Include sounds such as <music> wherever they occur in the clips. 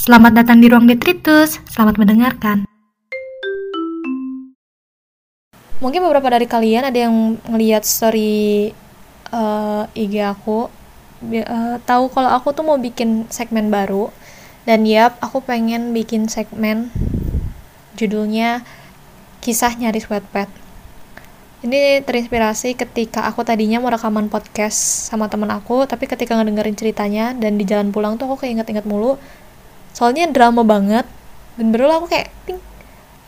Selamat datang di Ruang Detritus. Selamat mendengarkan. Mungkin beberapa dari kalian ada yang ngeliat story uh, IG aku, uh, tahu kalau aku tuh mau bikin segmen baru. Dan yap, aku pengen bikin segmen judulnya Kisah Nyaris Wetpad. Ini terinspirasi ketika aku tadinya mau rekaman podcast sama temen aku, tapi ketika ngedengerin ceritanya dan di jalan pulang tuh aku kayak inget-inget mulu soalnya drama banget. Dan berulang aku kayak ting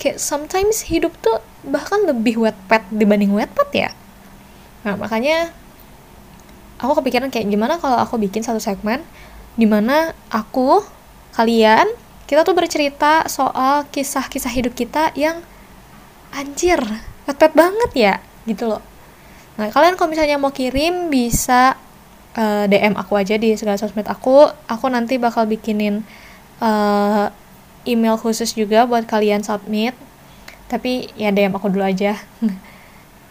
kayak sometimes hidup tuh bahkan lebih wet pet dibanding wet pet ya. Nah makanya aku kepikiran kayak gimana kalau aku bikin satu segmen di mana aku kalian kita tuh bercerita soal kisah-kisah hidup kita yang anjir wet pet banget ya gitu loh. Nah kalian kalau misalnya mau kirim bisa eh, DM aku aja di segala sosmed aku. Aku nanti bakal bikinin uh, email khusus juga buat kalian submit. Tapi ya DM aku dulu aja. <laughs>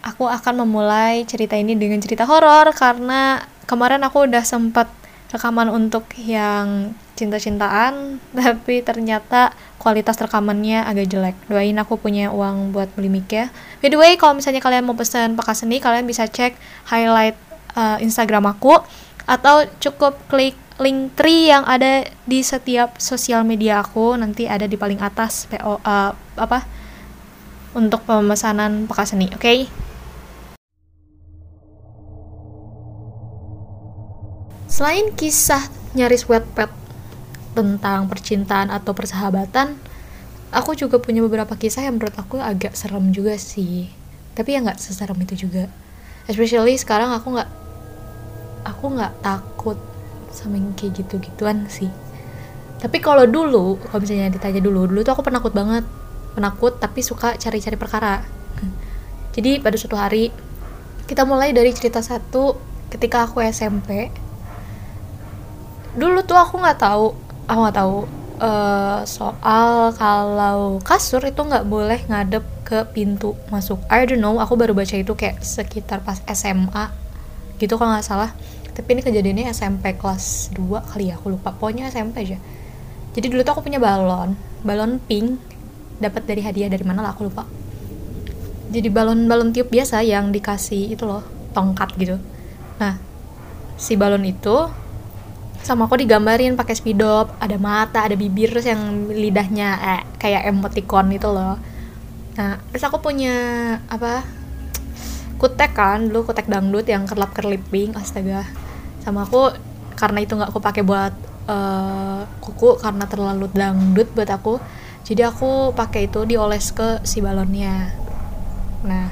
Aku akan memulai cerita ini dengan cerita horor karena kemarin aku udah sempat rekaman untuk yang cinta-cintaan <laughs> tapi ternyata kualitas rekamannya agak jelek. Doain aku punya uang buat beli mic ya. By the way kalau misalnya kalian mau pesan pakai seni kalian bisa cek highlight uh, instagram aku atau cukup klik link tree yang ada di setiap sosial media aku nanti ada di paling atas PO uh, eh, apa untuk pemesanan peka seni, oke? Okay? Selain kisah nyaris wet pet tentang percintaan atau persahabatan, aku juga punya beberapa kisah yang menurut aku agak serem juga sih. Tapi ya nggak seserem itu juga. Especially sekarang aku nggak aku nggak takut sama yang kayak gitu-gituan sih. Tapi kalau dulu kalau misalnya ditanya dulu dulu tuh aku penakut banget. Penakut tapi suka cari-cari perkara. Jadi pada suatu hari kita mulai dari cerita satu ketika aku SMP dulu tuh aku nggak tahu aku nggak tahu uh, soal kalau kasur itu nggak boleh ngadep ke pintu masuk. I don't know aku baru baca itu kayak sekitar pas SMA gitu kalau nggak salah tapi ini kejadiannya SMP kelas 2 kali ya aku lupa. Pokoknya SMP aja. Jadi dulu tuh aku punya balon. Balon pink. Dapat dari hadiah dari mana lah aku lupa. Jadi balon balon tiup biasa yang dikasih itu loh tongkat gitu. Nah si balon itu sama aku digambarin pakai spidop ada mata ada bibir terus yang lidahnya eh, kayak emoticon itu loh. Nah terus aku punya apa kutek kan dulu kutek dangdut yang kerlap kerliping astaga. Sama aku karena itu nggak aku pakai buat uh, kuku karena terlalu dangdut buat aku jadi aku pakai itu dioles ke si balonnya. Nah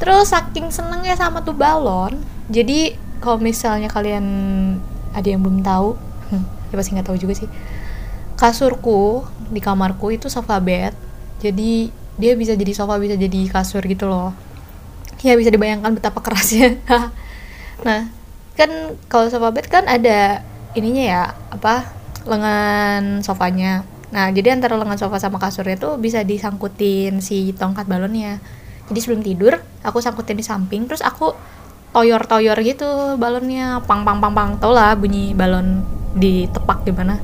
terus saking senengnya sama tuh balon jadi kalau misalnya kalian ada yang belum tahu <laughs> ya pasti nggak tahu juga sih. Kasurku di kamarku itu sofa bed jadi dia bisa jadi sofa bisa jadi kasur gitu loh ya bisa dibayangkan betapa kerasnya. <laughs> Nah kan kalau sofa bed kan ada ininya ya apa lengan sofanya. Nah jadi antara lengan sofa sama kasurnya tuh bisa disangkutin si tongkat balonnya. Jadi sebelum tidur aku sangkutin di samping terus aku toyor-toyor gitu balonnya. Pang pang pang pang. Tau lah bunyi balon ditepak gimana.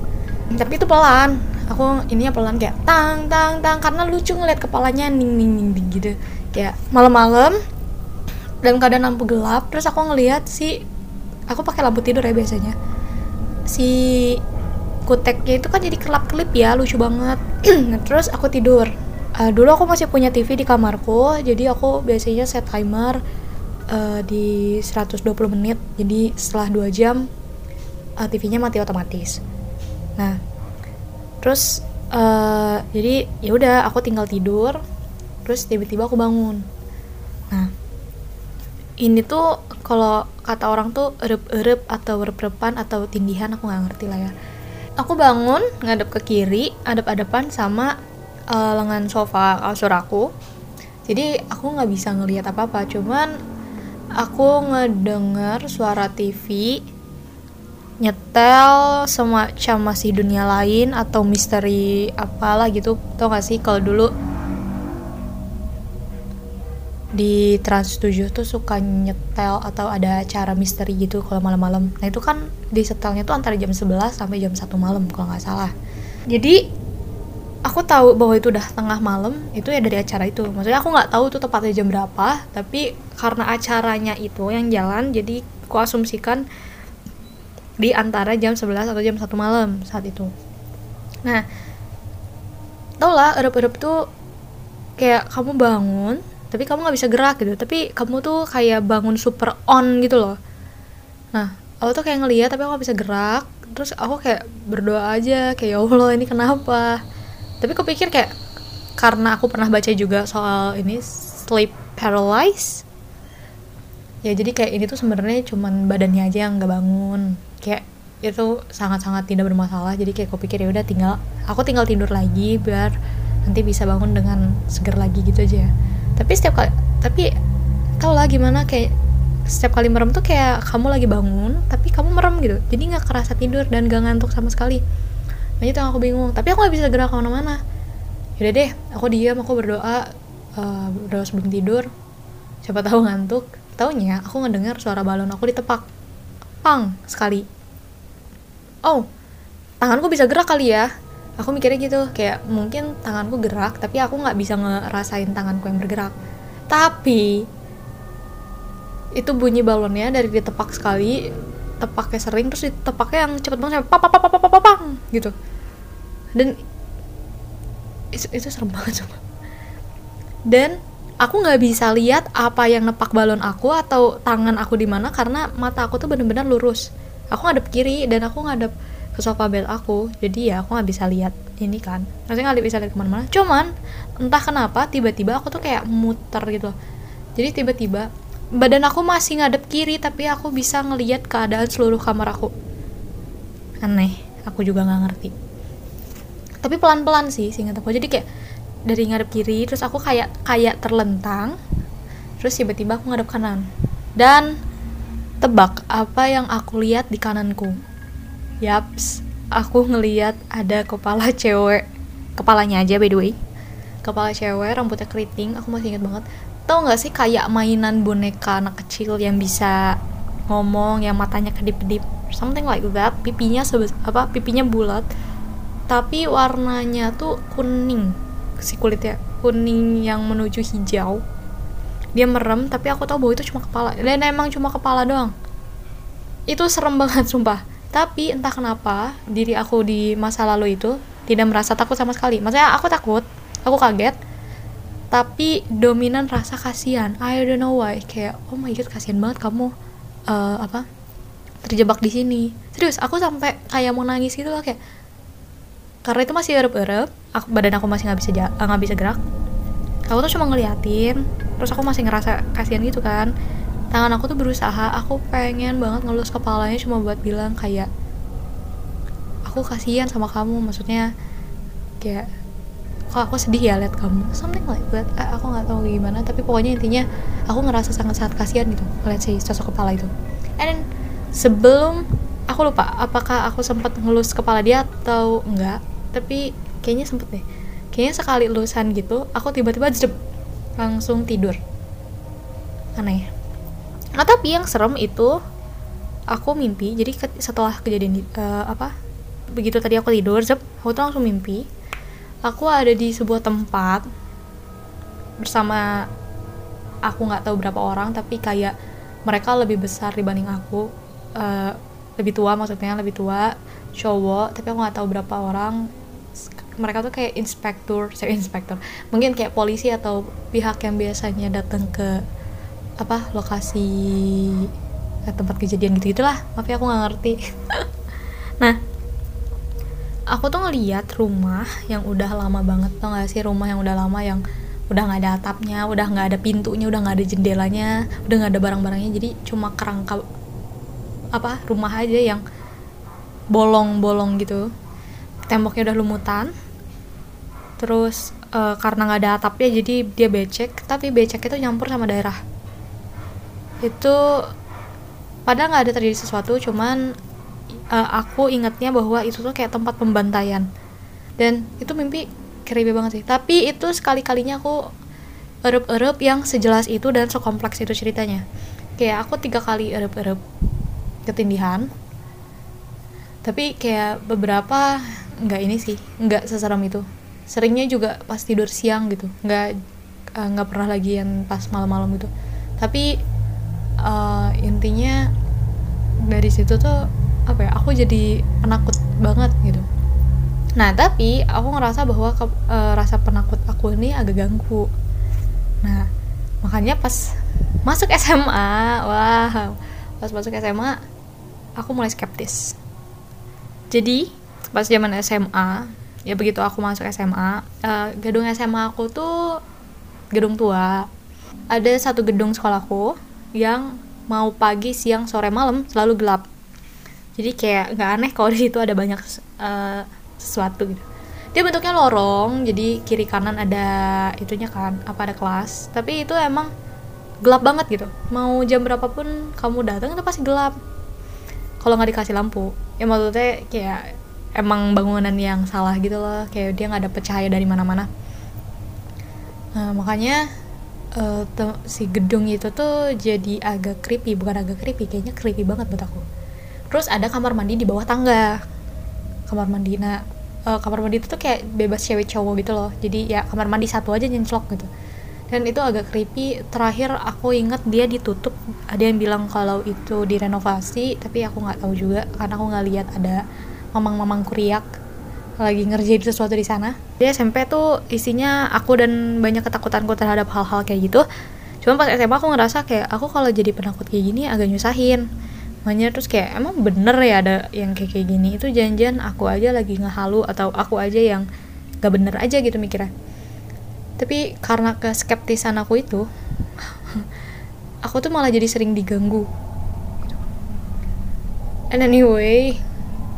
Tapi itu pelan. Aku ininya pelan kayak tang tang tang. Karena lucu ngeliat kepalanya ning ning ning, ning gitu. Kayak malam-malam dan keadaan lampu gelap terus aku ngeliat si aku pakai lampu tidur ya biasanya. Si kuteknya itu kan jadi kelap kelip ya lucu banget. <clears throat> Nah, terus aku tidur. Uh, dulu aku masih punya TV di kamarku jadi aku biasanya set timer uh, di 120 menit. Jadi setelah 2 jam uh, TV-nya mati otomatis. Nah terus uh, jadi ya udah aku tinggal tidur. Terus tiba-tiba aku bangun ini tuh kalau kata orang tuh erup-erup atau erup-erupan atau tindihan aku nggak ngerti lah ya. Aku bangun ngadep ke kiri adep-adepan sama uh, lengan sofa kasur aku. Jadi aku nggak bisa ngelihat apa-apa cuman aku ngedenger suara TV nyetel semacam masih dunia lain atau misteri apalah gitu. Tau gak sih kalau dulu di Trans 7 tuh suka nyetel atau ada acara misteri gitu kalau malam-malam. Nah itu kan di setelnya tuh antara jam 11 sampai jam 1 malam kalau nggak salah. jadi aku tahu bahwa itu udah tengah malam itu ya dari acara itu maksudnya aku nggak tahu itu tepatnya jam berapa tapi karena acaranya itu yang jalan jadi aku asumsikan di antara jam 11 atau jam 1 malam saat itu nah tau lah erup-erup tuh kayak kamu bangun tapi kamu nggak bisa gerak gitu. Tapi kamu tuh kayak bangun super on gitu loh. Nah aku tuh kayak ngeliat tapi aku gak bisa gerak. Terus aku kayak berdoa aja kayak ya Allah ini kenapa? Tapi aku pikir kayak karena aku pernah baca juga soal ini sleep paralysis ya jadi kayak ini tuh sebenarnya cuman badannya aja yang nggak bangun. Kayak itu sangat-sangat tidak bermasalah. Jadi kayak aku pikir ya udah tinggal aku tinggal tidur lagi biar nanti bisa bangun dengan seger lagi gitu aja tapi setiap kali tapi tau lah gimana kayak setiap kali merem tuh kayak kamu lagi bangun tapi kamu merem gitu. Jadi nggak kerasa tidur dan gak ngantuk sama sekali. Nah itu yang aku bingung. Tapi aku nggak bisa gerak ke mana-mana. Yaudah deh aku diam aku berdoa uh, berdoa sebelum tidur. Siapa tahu ngantuk. Taunya aku ngedengar suara balon aku ditepak. Pang sekali. Oh tanganku bisa gerak kali ya aku mikirnya gitu kayak mungkin tanganku gerak tapi aku nggak bisa ngerasain tanganku yang bergerak. Tapi itu bunyi balonnya dari ditepak sekali tepaknya sering terus ditepaknya yang cepet banget sampai papa papa papa papa gitu. Dan itu, itu serem banget coba dan aku nggak bisa lihat apa yang nepak balon aku atau tangan aku di mana karena mata aku tuh bener-bener lurus. Aku ngadep kiri dan aku ngadep ke sofa bed aku jadi ya aku nggak bisa lihat ini kan. Maksudnya nggak bisa lihat ke mana-mana. Cuman entah kenapa tiba-tiba aku tuh kayak muter gitu. Jadi tiba-tiba badan aku masih ngadep kiri tapi aku bisa ngelihat keadaan seluruh kamar aku. Aneh aku juga nggak ngerti. Tapi pelan-pelan sih singkat aku. Jadi kayak dari ngadep kiri terus aku kayak kayak terlentang terus tiba-tiba aku ngadep kanan. Dan Tebak apa yang aku lihat di kananku? Yaps, aku ngeliat ada kepala cewek. Kepalanya aja by the way. Kepala cewek, rambutnya keriting, aku masih inget banget. Tau gak sih kayak mainan boneka anak kecil yang bisa ngomong, yang matanya kedip-kedip, something like that. Pipinya sebes apa? Pipinya bulat, tapi warnanya tuh kuning si kulitnya kuning yang menuju hijau dia merem tapi aku tahu bahwa itu cuma kepala dan emang cuma kepala doang itu serem banget sumpah tapi entah kenapa diri aku di masa lalu itu tidak merasa takut sama sekali. Maksudnya aku takut aku kaget tapi dominan rasa kasihan. I don't know why. Kayak oh my god kasihan banget kamu uh, apa terjebak di sini. Serius aku sampai kayak mau nangis gitu loh kayak karena itu masih erup-erup badan aku masih nggak bisa nggak bisa gerak. Aku tuh cuma ngeliatin terus aku masih ngerasa kasihan gitu kan tangan aku tuh berusaha aku pengen banget ngelus kepalanya cuma buat bilang kayak aku kasihan sama kamu maksudnya kayak kok aku sedih ya liat kamu? Something like that. Aku nggak tahu gimana tapi pokoknya intinya aku ngerasa sangat sangat kasihan gitu ngeliat si sosok kepala itu. And then, sebelum aku lupa apakah aku sempat ngelus kepala dia atau enggak tapi kayaknya sempet deh. Kayaknya sekali lulusan gitu aku tiba-tiba jedep langsung tidur. Aneh nah tapi yang serem itu aku mimpi jadi setelah kejadian uh, apa begitu tadi aku tidur zep aku tuh langsung mimpi aku ada di sebuah tempat bersama aku nggak tahu berapa orang tapi kayak mereka lebih besar dibanding aku uh, lebih tua maksudnya lebih tua cowok tapi aku nggak tahu berapa orang. Mereka tuh kayak inspektur saya inspektur mungkin kayak polisi atau pihak yang biasanya datang ke apa lokasi eh, tempat kejadian gitu gitulah maaf ya aku nggak ngerti. <laughs> Nah aku tuh ngeliat rumah yang udah lama banget tau gak sih? Rumah yang udah lama yang udah nggak ada atapnya udah nggak ada pintunya udah nggak ada jendelanya udah nggak ada barang-barangnya. Jadi cuma kerangka apa rumah aja yang bolong-bolong gitu. Temboknya udah lumutan. Terus uh, karena nggak ada atapnya jadi dia becek. Tapi becek itu nyampur sama daerah itu padahal nggak ada terjadi sesuatu cuman uh, aku ingatnya bahwa itu tuh kayak tempat pembantaian. Dan itu mimpi creepy banget sih. Tapi itu sekali kalinya aku erup-erup yang sejelas itu dan sekompleks itu ceritanya. Kayak aku tiga kali erup-erup ketindihan. Tapi kayak beberapa nggak ini sih nggak seseram itu. Seringnya juga pas tidur siang gitu. Nggak uh, nggak pernah lagi yang pas malam-malam gitu. Tapi uh, intinya dari situ tuh apa ya aku jadi penakut banget gitu. Nah tapi aku ngerasa bahwa ke, uh, rasa penakut aku ini agak ganggu. Nah makanya pas masuk SMA wah pas masuk SMA aku mulai skeptis. Jadi pas zaman SMA ya begitu aku masuk SMA uh, gedung SMA aku tuh gedung tua. Ada satu gedung sekolahku yang mau pagi siang sore malam selalu gelap. Jadi kayak nggak aneh kalau <laughs> di situ ada banyak uh, sesuatu gitu. Dia bentuknya lorong jadi kiri kanan ada itunya kan apa ada kelas. Tapi itu emang gelap banget gitu. Mau jam berapapun kamu datang itu pasti gelap. Kalau nggak dikasih lampu. Ya maksudnya kayak emang bangunan yang salah gitu loh. Kayak dia nggak ada cahaya dari mana-mana. Nah makanya uh, si gedung itu tuh jadi agak creepy bukan agak creepy kayaknya creepy banget buat aku. Terus ada kamar mandi di bawah tangga. Kamar mandi nah uh, kamar mandi itu tuh kayak bebas cewek cowok gitu loh. Jadi ya kamar mandi satu aja nyenclok gitu. Dan itu agak creepy. Terakhir aku inget dia ditutup. Ada yang bilang kalau itu direnovasi tapi aku nggak tahu juga karena aku nggak lihat ada mamang-mamang kuriak lagi ngerjain sesuatu di sana. Dia SMP tuh isinya aku dan banyak ketakutanku terhadap hal-hal kayak gitu. Cuma pas SMA aku ngerasa kayak aku kalau jadi penakut kayak gini agak nyusahin. Makanya terus kayak emang bener ya ada yang kayak kayak gini? Itu janjian aku aja lagi ngehalu atau aku aja yang gak bener aja gitu mikirnya. Tapi karena keskeptisan aku itu <laughs> aku tuh malah jadi sering diganggu. And anyway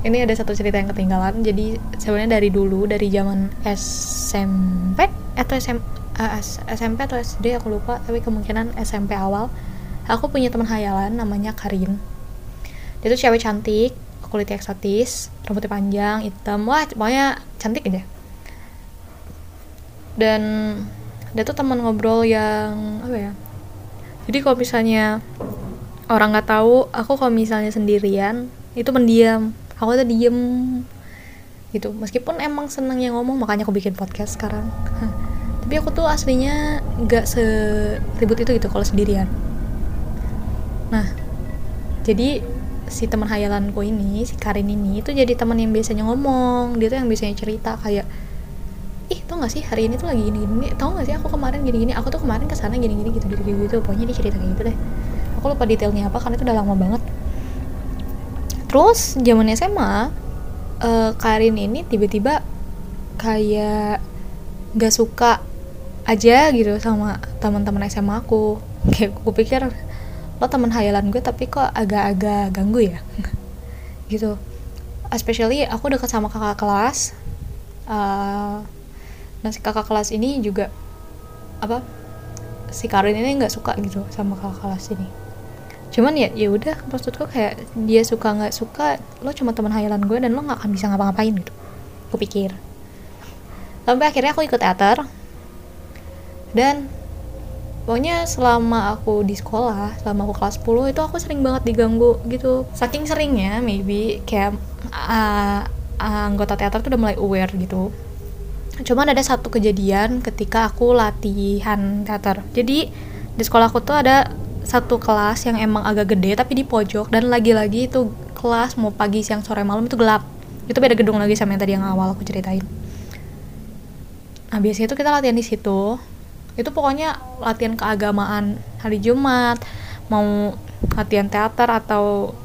ini ada satu cerita yang ketinggalan. Jadi sebenarnya dari dulu dari zaman SMP atau SM, uh, SMP atau SD aku lupa tapi kemungkinan SMP awal aku punya teman hayalan namanya Karin. Dia tuh cewek cantik kulitnya eksotis rambutnya panjang hitam wah pokoknya cantik aja. Dan dia tuh teman ngobrol yang apa ya jadi kalau misalnya orang nggak tahu aku kalau misalnya sendirian itu mendiam aku tuh diem. Gitu. Meskipun emang seneng yang ngomong makanya aku bikin podcast sekarang. <laughs> Tapi aku tuh aslinya nggak seribut itu gitu kalau sendirian. Nah jadi si teman hayalanku ini si Karin ini itu jadi teman yang biasanya ngomong. Dia tuh yang biasanya cerita kayak ih tau gak sih hari ini tuh lagi gini gini tau gak sih aku kemarin gini gini aku tuh kemarin ke sana gini gini gitu gitu gitu. Pokoknya dia cerita kayak gitu deh. Aku lupa detailnya apa karena itu udah lama banget terus zaman SMA uh, eh, Karin ini tiba-tiba kayak gak suka aja gitu sama teman-teman SMA aku. <laughs> Kayak aku pikir lo teman hayalan gue tapi kok agak-agak ganggu ya? <laughs> Gitu. Especially aku dekat sama kakak kelas. Uh, nah si kakak kelas ini juga apa si Karin ini nggak suka gitu sama kakak kelas ini cuman ya ya udah maksudku kayak dia suka nggak suka lo cuma teman hayalan gue dan lo nggak akan bisa ngapa-ngapain gitu. Aku pikir. Sampai akhirnya aku ikut teater. Dan pokoknya selama aku di sekolah selama aku kelas 10 itu aku sering banget diganggu gitu. Saking seringnya maybe kayak uh, anggota teater tuh udah mulai aware gitu. Cuman ada satu kejadian ketika aku latihan teater. Jadi di sekolahku tuh ada satu kelas yang emang agak gede tapi di pojok. Dan lagi-lagi itu kelas mau pagi siang sore malam itu gelap. Itu beda gedung lagi sama yang tadi yang awal aku ceritain. Nah biasanya itu kita latihan di situ. Itu pokoknya latihan keagamaan hari Jumat. Mau latihan teater atau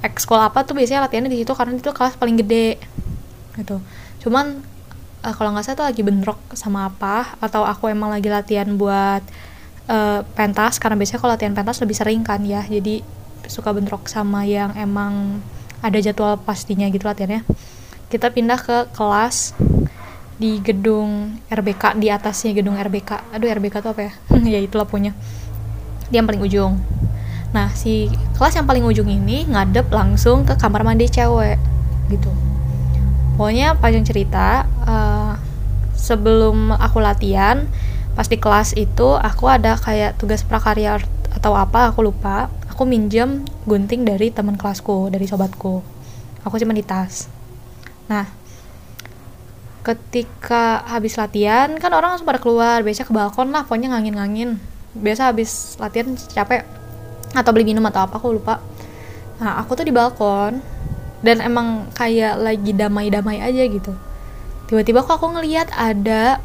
ekskul apa tuh biasanya latihannya di situ karena itu kelas paling gede gitu. Cuman uh, kalau nggak salah tuh lagi bentrok sama apa? Atau aku emang lagi latihan buat uh, pentas karena biasanya kalau latihan pentas lebih sering kan ya. Jadi suka bentrok sama yang emang ada jadwal pastinya gitu latihannya. Kita pindah ke kelas di gedung RBK di atasnya gedung RBK aduh RBK tuh apa ya? <laughs> Ya itulah punya dia yang paling ujung. Nah si kelas yang paling ujung ini ngadep langsung ke kamar mandi cewek gitu. Pokoknya panjang cerita uh, sebelum aku latihan pas di kelas itu aku ada kayak tugas prakarya atau apa aku lupa. Aku minjem gunting dari teman kelasku dari sobatku. Aku cuma di tas. Nah ketika habis latihan kan orang langsung pada keluar. Biasa ke balkon lah pokoknya ngangin-ngangin. Biasa habis latihan capek. Atau beli minum atau apa aku lupa. Nah aku tuh di balkon. Dan emang kayak lagi damai-damai aja gitu. Tiba-tiba kok aku ngelihat ada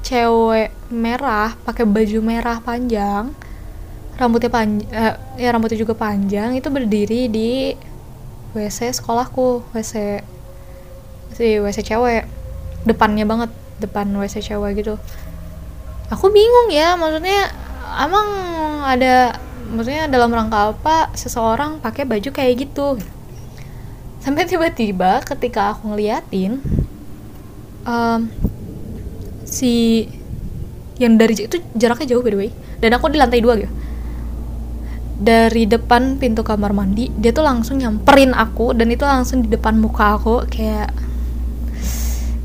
cewek merah pakai baju merah panjang rambutnya panjang uh, ya rambutnya juga panjang itu berdiri di WC sekolahku WC si WC cewek. Depannya banget depan WC cewek gitu. Aku bingung ya maksudnya emang ada maksudnya dalam rangka apa seseorang pakai baju kayak gitu? Sampai tiba-tiba ketika aku ngeliatin um, si yang dari itu jaraknya jauh by the way. Dan aku di lantai dua gitu. Dari depan pintu kamar mandi dia tuh langsung nyamperin aku dan itu langsung di depan muka aku kayak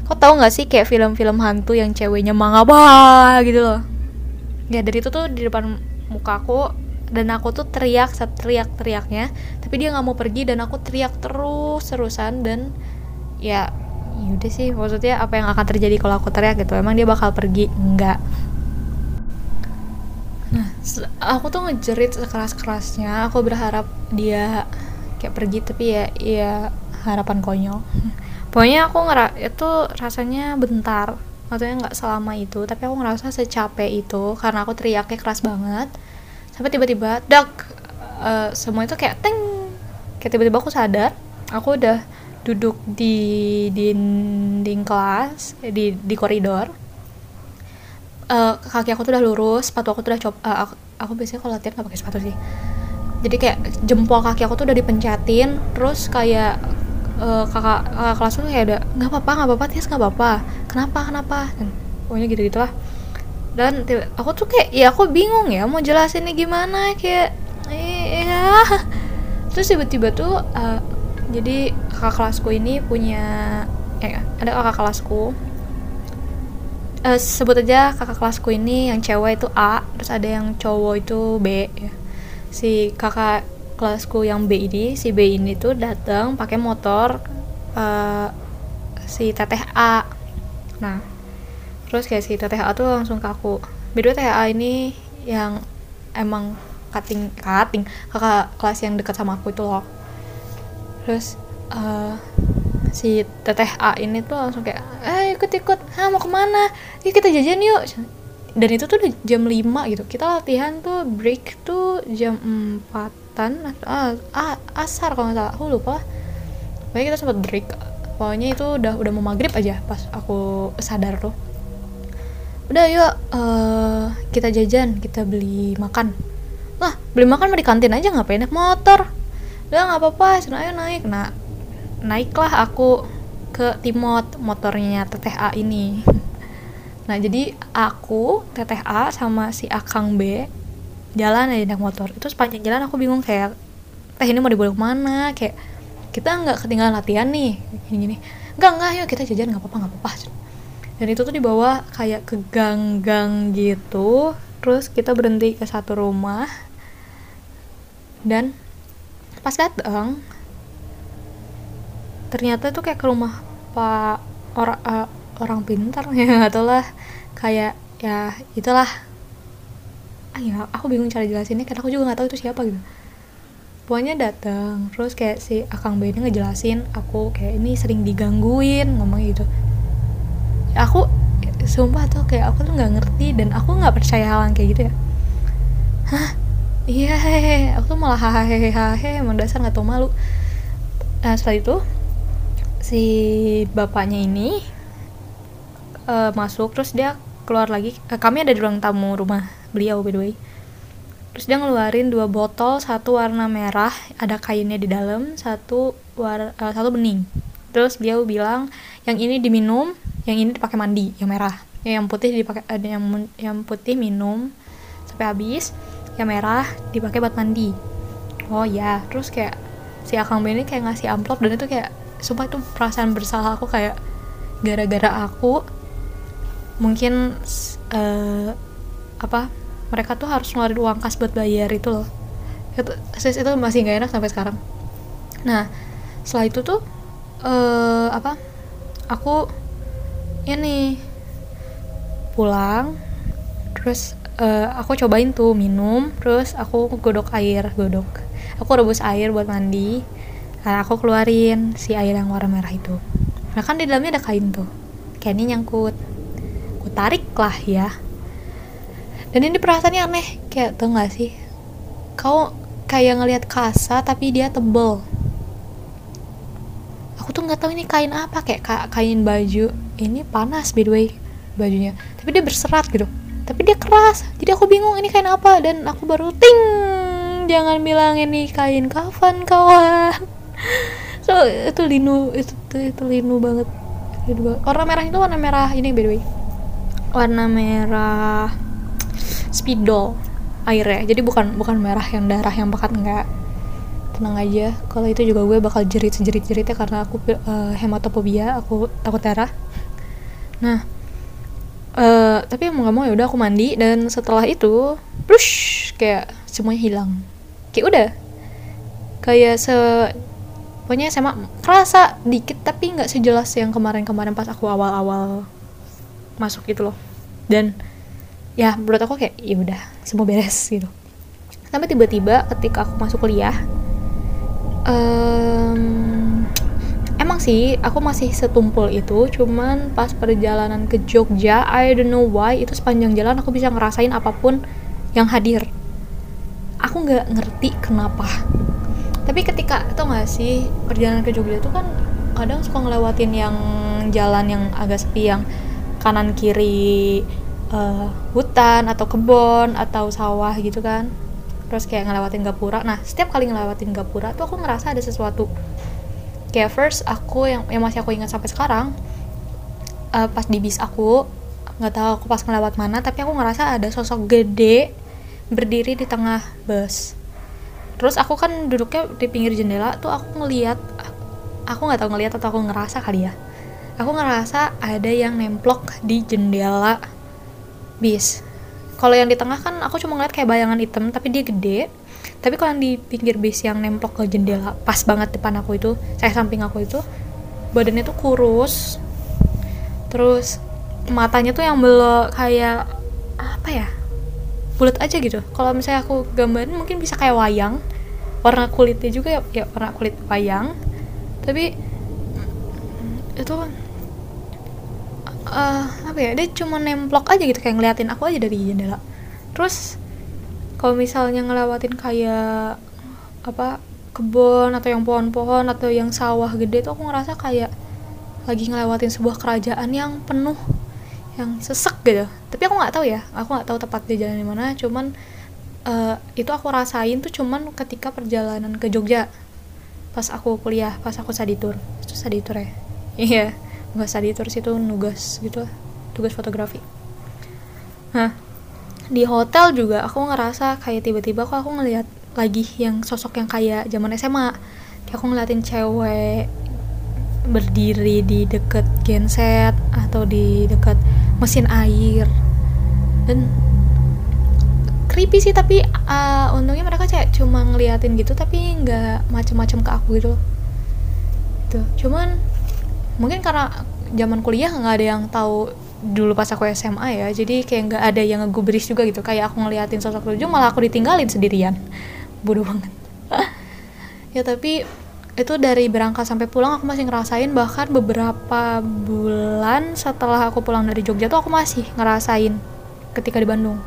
kau tahu nggak sih kayak film-film hantu yang ceweknya mangapa gitu loh? Ya dari itu tuh di depan muka aku dan aku tuh teriak teriak teriaknya tapi dia nggak mau pergi dan aku teriak terus terusan dan ya yaudah sih maksudnya apa yang akan terjadi kalau aku teriak gitu? Emang dia bakal pergi? Enggak. Nah aku tuh ngejerit sekeras kerasnya aku berharap dia kayak pergi tapi ya ya harapan konyol. Pokoknya aku ngera itu rasanya bentar. Maksudnya nggak selama itu tapi aku ngerasa secapek itu karena aku teriaknya keras banget. Sampai tiba-tiba dak uh, semua itu kayak teng. Kayak tiba-tiba aku sadar aku udah duduk di dinding kelas di di koridor. Uh, kaki aku tuh udah lurus sepatu aku tuh udah coba uh, aku, aku biasanya kalau latihan gak pakai sepatu sih. Jadi kayak jempol kaki aku tuh udah dipencatin terus kayak uh, kakak kakak kelas tuh kayak ada nggak apa-apa nggak apa-apa Tias nggak apa-apa. Kenapa kenapa? Dan pokoknya gitu gitulah dan aku tuh kayak ya aku bingung ya mau jelasinnya gimana kayak iya. <laughs> Terus tiba-tiba tuh uh, jadi kakak kelasku ini punya eh, ada kakak kelasku. Uh, sebut aja kakak kelasku ini yang cewek itu A terus ada yang cowok itu B ya. si kakak kelasku yang B ini si B ini tuh datang pakai motor uh, si teteh A. Nah terus kayak si teteh A tuh langsung ke aku. Beda teteh A ini yang emang cutting cutting kakak kelas yang dekat sama aku itu loh terus uh, si teteh A ini tuh langsung kayak eh ikut ikut ah mau ke mana? Yuk kita jajan yuk. Dan itu tuh udah jam 5 gitu. Kita latihan tuh break tuh jam 4an ah, ah asar kalau nggak salah. Aku lupa pokoknya kita sempat break. Pokoknya itu udah udah mau maghrib aja pas aku sadar tuh. Udah yuk uh, kita jajan kita beli makan. Lah beli makan mau di kantin aja ngapain naik motor udah nggak apa-apa ayo naik. Nah naiklah aku ke Timot motornya Teteh A ini. <laughs> Nah jadi aku Teteh A sama si Akang B jalan aja naik motor. Itu sepanjang jalan aku bingung kayak teh ini mau dibawa ke mana? Kayak kita nggak ketinggalan latihan nih. Gini gini nggak nggak yuk kita jajan nggak apa-apa nggak apa-apa. Dan itu tuh dibawa kayak ke gang-gang gitu. Terus kita berhenti ke satu rumah. Dan pas datang ternyata tuh kayak ke rumah pak orang uh, orang pintar <laughs> ya atau lah. Kayak ya itulah. Ah ya aku bingung cara jelasinnya karena aku juga nggak tahu itu siapa gitu. Pokoknya datang terus kayak si akang B ini ngejelasin aku kayak ini sering digangguin ngomong gitu. Aku sumpah tuh kayak aku tuh nggak ngerti dan aku nggak percaya hal kayak gitu ya. Hah iya hehehe. Aku tuh malah hahaha emang dasar nggak tau malu. Nah setelah itu si bapaknya ini uh, masuk terus dia keluar lagi. Uh, kami ada di ruang tamu rumah beliau by the way. Terus dia ngeluarin dua botol satu warna merah ada kainnya di dalam satu war uh, satu bening. Terus beliau bilang yang ini diminum yang ini dipakai mandi yang merah. Yang putih dipakai ada yang yang putih minum sampai habis yang merah dipakai buat mandi. Oh ya terus kayak si akang ini kayak ngasih amplop dan itu kayak sumpah itu perasaan bersalah aku kayak gara-gara aku mungkin uh, apa mereka tuh harus ngeluarin uang kas buat bayar itu loh. Itu sis itu masih nggak enak sampai sekarang. Nah setelah itu tuh uh, apa aku ini pulang terus uh, aku cobain tuh minum terus aku godok air godok. Aku rebus air buat mandi nah, aku keluarin si air yang warna merah itu. Nah kan di dalamnya ada kain tuh kayak ini nyangkut. Aku tarik lah ya. Dan ini perasaannya aneh kayak tau gak sih? Kau kayak ngelihat kasa tapi dia tebel. Aku tuh nggak tahu ini kain apa kayak kain baju. Ini panas by the way bajunya. Tapi dia berserat gitu tapi dia keras. Jadi aku bingung ini kain apa? Dan aku baru ting jangan bilang ini kain kafan kawan. So itu linu itu itu, itu linu banget. Warna merah itu warna merah ini by the way. Warna merah spidol airnya jadi bukan bukan merah yang darah yang pekat enggak. Tenang aja. Kalau itu juga gue bakal jerit jerit jeritnya karena aku uh, hematofobia aku takut darah. Nah uh, tapi mau gak mau ya udah aku mandi dan setelah itu brush kayak semuanya hilang. Kayak udah. Kayak se pokoknya sama kerasa dikit tapi nggak sejelas yang kemarin-kemarin pas aku awal-awal masuk gitu loh. Dan ya menurut aku kayak ya udah semua beres gitu. Sampai tiba-tiba ketika aku masuk kuliah um, emang sih aku masih setumpul itu cuman pas perjalanan ke Jogja I don't know why itu sepanjang jalan aku bisa ngerasain apa pun yang hadir. Aku nggak ngerti kenapa. Tapi ketika tau gak sih perjalanan ke Jogja itu kan kadang suka ngelewatin yang jalan yang agak sepi yang kanan kiri uh, hutan atau kebun atau sawah gitu kan. Terus kayak ngelewatin gapura. Nah setiap kali ngelewatin gapura tuh aku ngerasa ada sesuatu kayak first aku yang yang masih aku ingat sampai sekarang uh, pas di bis aku nggak tahu aku pas ngelewat mana tapi aku ngerasa ada sosok gede berdiri di tengah bus. Terus aku kan duduknya di pinggir jendela tuh aku ngeliat aku nggak tahu ngeliat atau aku ngerasa kali ya. Aku ngerasa ada yang nemplok di jendela bis. Kalau yang di tengah kan aku cuma ngeliat kayak bayangan hitam tapi dia gede tapi kalau yang di pinggir bis yang nemplok ke jendela pas banget depan aku itu saya samping aku itu badannya tuh kurus. Terus matanya tuh yang belok kayak apa ya bulat aja gitu. Kalau misalnya aku gambarin mungkin bisa kayak wayang. Warna kulitnya juga ya, ya warna kulit wayang. Tapi itu uh, apa ya dia cuma nemplok aja gitu kayak ngeliatin aku aja dari jendela. Terus kalau misalnya ngelewatin kayak apa kebun atau yang pohon-pohon atau yang sawah gede tuh aku ngerasa kayak lagi ngelewatin sebuah kerajaan yang penuh yang sesek gitu. Tapi aku nggak tahu ya aku nggak tahu tepat di jalan di mana cuman uh, itu aku rasain tuh cuman ketika perjalanan ke Jogja. Pas aku kuliah pas aku saditur. Itu saditur ya? <laughs> Iya nggak saditur sih itu nugas gitu tugas fotografi. Nah di hotel juga aku ngerasa kayak tiba-tiba kok aku ngelihat lagi yang sosok yang kayak zaman SMA kayak aku ngeliatin cewek berdiri di deket genset atau di deket mesin air. Dan creepy sih tapi uh, untungnya mereka kayak cuma ngeliatin gitu tapi nggak macem-macem ke aku gitu. Gitu cuman mungkin karena zaman kuliah nggak ada yang tahu dulu pas aku SMA ya jadi kayak nggak ada yang ngegubris juga gitu. Kayak aku ngeliatin sosok tujuh malah aku ditinggalin sendirian. <laughs> Bodoh banget. <laughs> Ya tapi itu dari berangkat sampai pulang aku masih ngerasain bahkan beberapa bulan setelah aku pulang dari Jogja tuh aku masih ngerasain ketika di Bandung.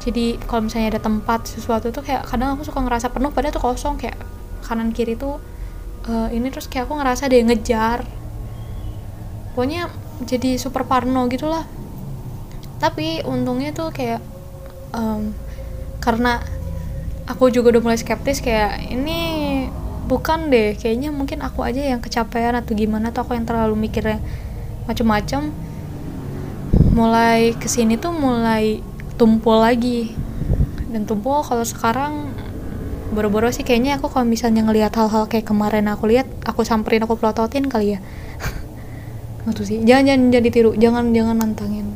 Jadi kalau misalnya ada tempat sesuatu tuh kayak kadang aku suka ngerasa penuh padahal tuh kosong kayak kanan kiri tuh uh, ini terus kayak aku ngerasa ada yang ngejar. Pokoknya jadi super parno gitulah. Tapi untungnya tuh kayak um, karena aku juga udah mulai skeptis kayak ini bukan deh kayaknya mungkin aku aja yang kecapean atau gimana. Atau aku yang terlalu mikirnya macem-macem mulai ke sini tuh mulai tumpul lagi. Dan tumpul kalau sekarang boro-boro sih kayaknya aku kalau misalnya ngelihat hal-hal kayak kemarin aku lihat aku samperin aku pelototin kali ya <laughs> gitu sih jangan jangan jadi tiru jangan jangan nantangin.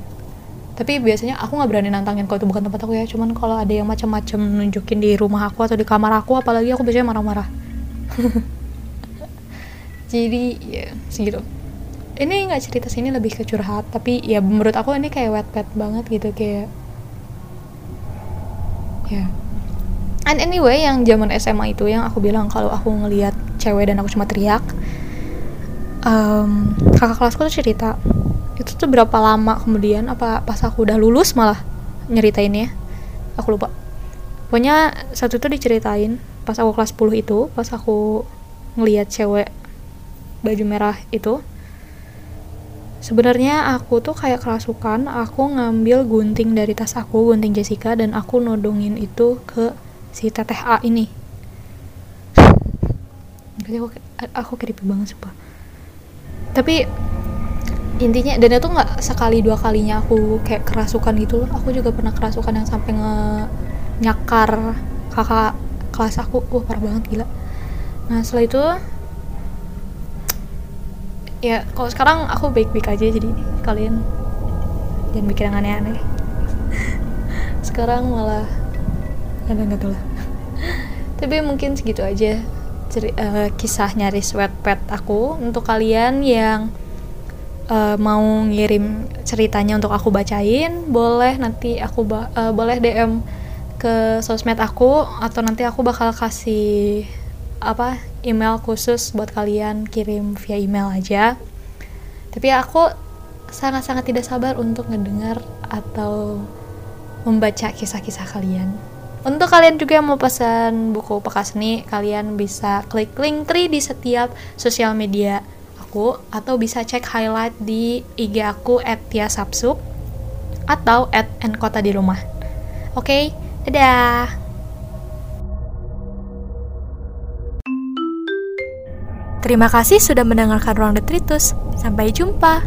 Tapi biasanya aku nggak berani nantangin kalau itu bukan tempat aku ya. Cuman kalau ada yang macam-macam nunjukin di rumah aku atau di kamar aku apalagi aku biasanya marah-marah. <laughs> Jadi ya segitu. Ini nggak cerita sini lebih ke curhat. Tapi ya menurut aku ini kayak wet wet banget gitu kayak ya. And anyway yang zaman SMA itu yang aku bilang kalau aku ngelihat cewek dan aku cuma teriak um, kakak kelasku tuh cerita itu tuh berapa lama kemudian? Apa pas aku udah lulus malah nyeritainnya? Aku lupa. Pokoknya satu itu diceritain pas aku kelas 10 itu pas aku ngelihat cewek baju merah itu. Sebenarnya aku tuh kayak kerasukan aku ngambil gunting dari tas aku gunting Jessica dan aku nodongin itu ke si teteh A ini. <laughs> Aku aku creepy banget sih tapi intinya dan itu nggak sekali dua kalinya aku kayak kerasukan gitu aku juga pernah kerasukan yang sampai nge nyakar kakak kelas aku. Wah parah banget gila. Nah setelah itu ya kalau sekarang aku baik-baik aja jadi kalian. Jangan mikir yang aneh-aneh. <laughs> Sekarang malah ada nggak tahu lah. <laughs> Tapi mungkin segitu aja ceri uh, kisah nyaris wet aku untuk kalian yang uh, mau ngirim ceritanya untuk aku bacain boleh nanti aku uh, boleh DM ke sosmed aku atau nanti aku bakal kasih apa email khusus buat kalian kirim via email aja. Tapi aku sangat-sangat tidak sabar untuk ngedengar atau membaca kisah-kisah kalian untuk kalian juga yang mau pesan buku Pekasni kalian bisa klik link tree di setiap sosial media aku atau bisa cek highlight di IG aku tiasapsup atau at nkota di rumah oke okay? dadah Terima kasih sudah mendengarkan Ruang Detritus. Sampai jumpa.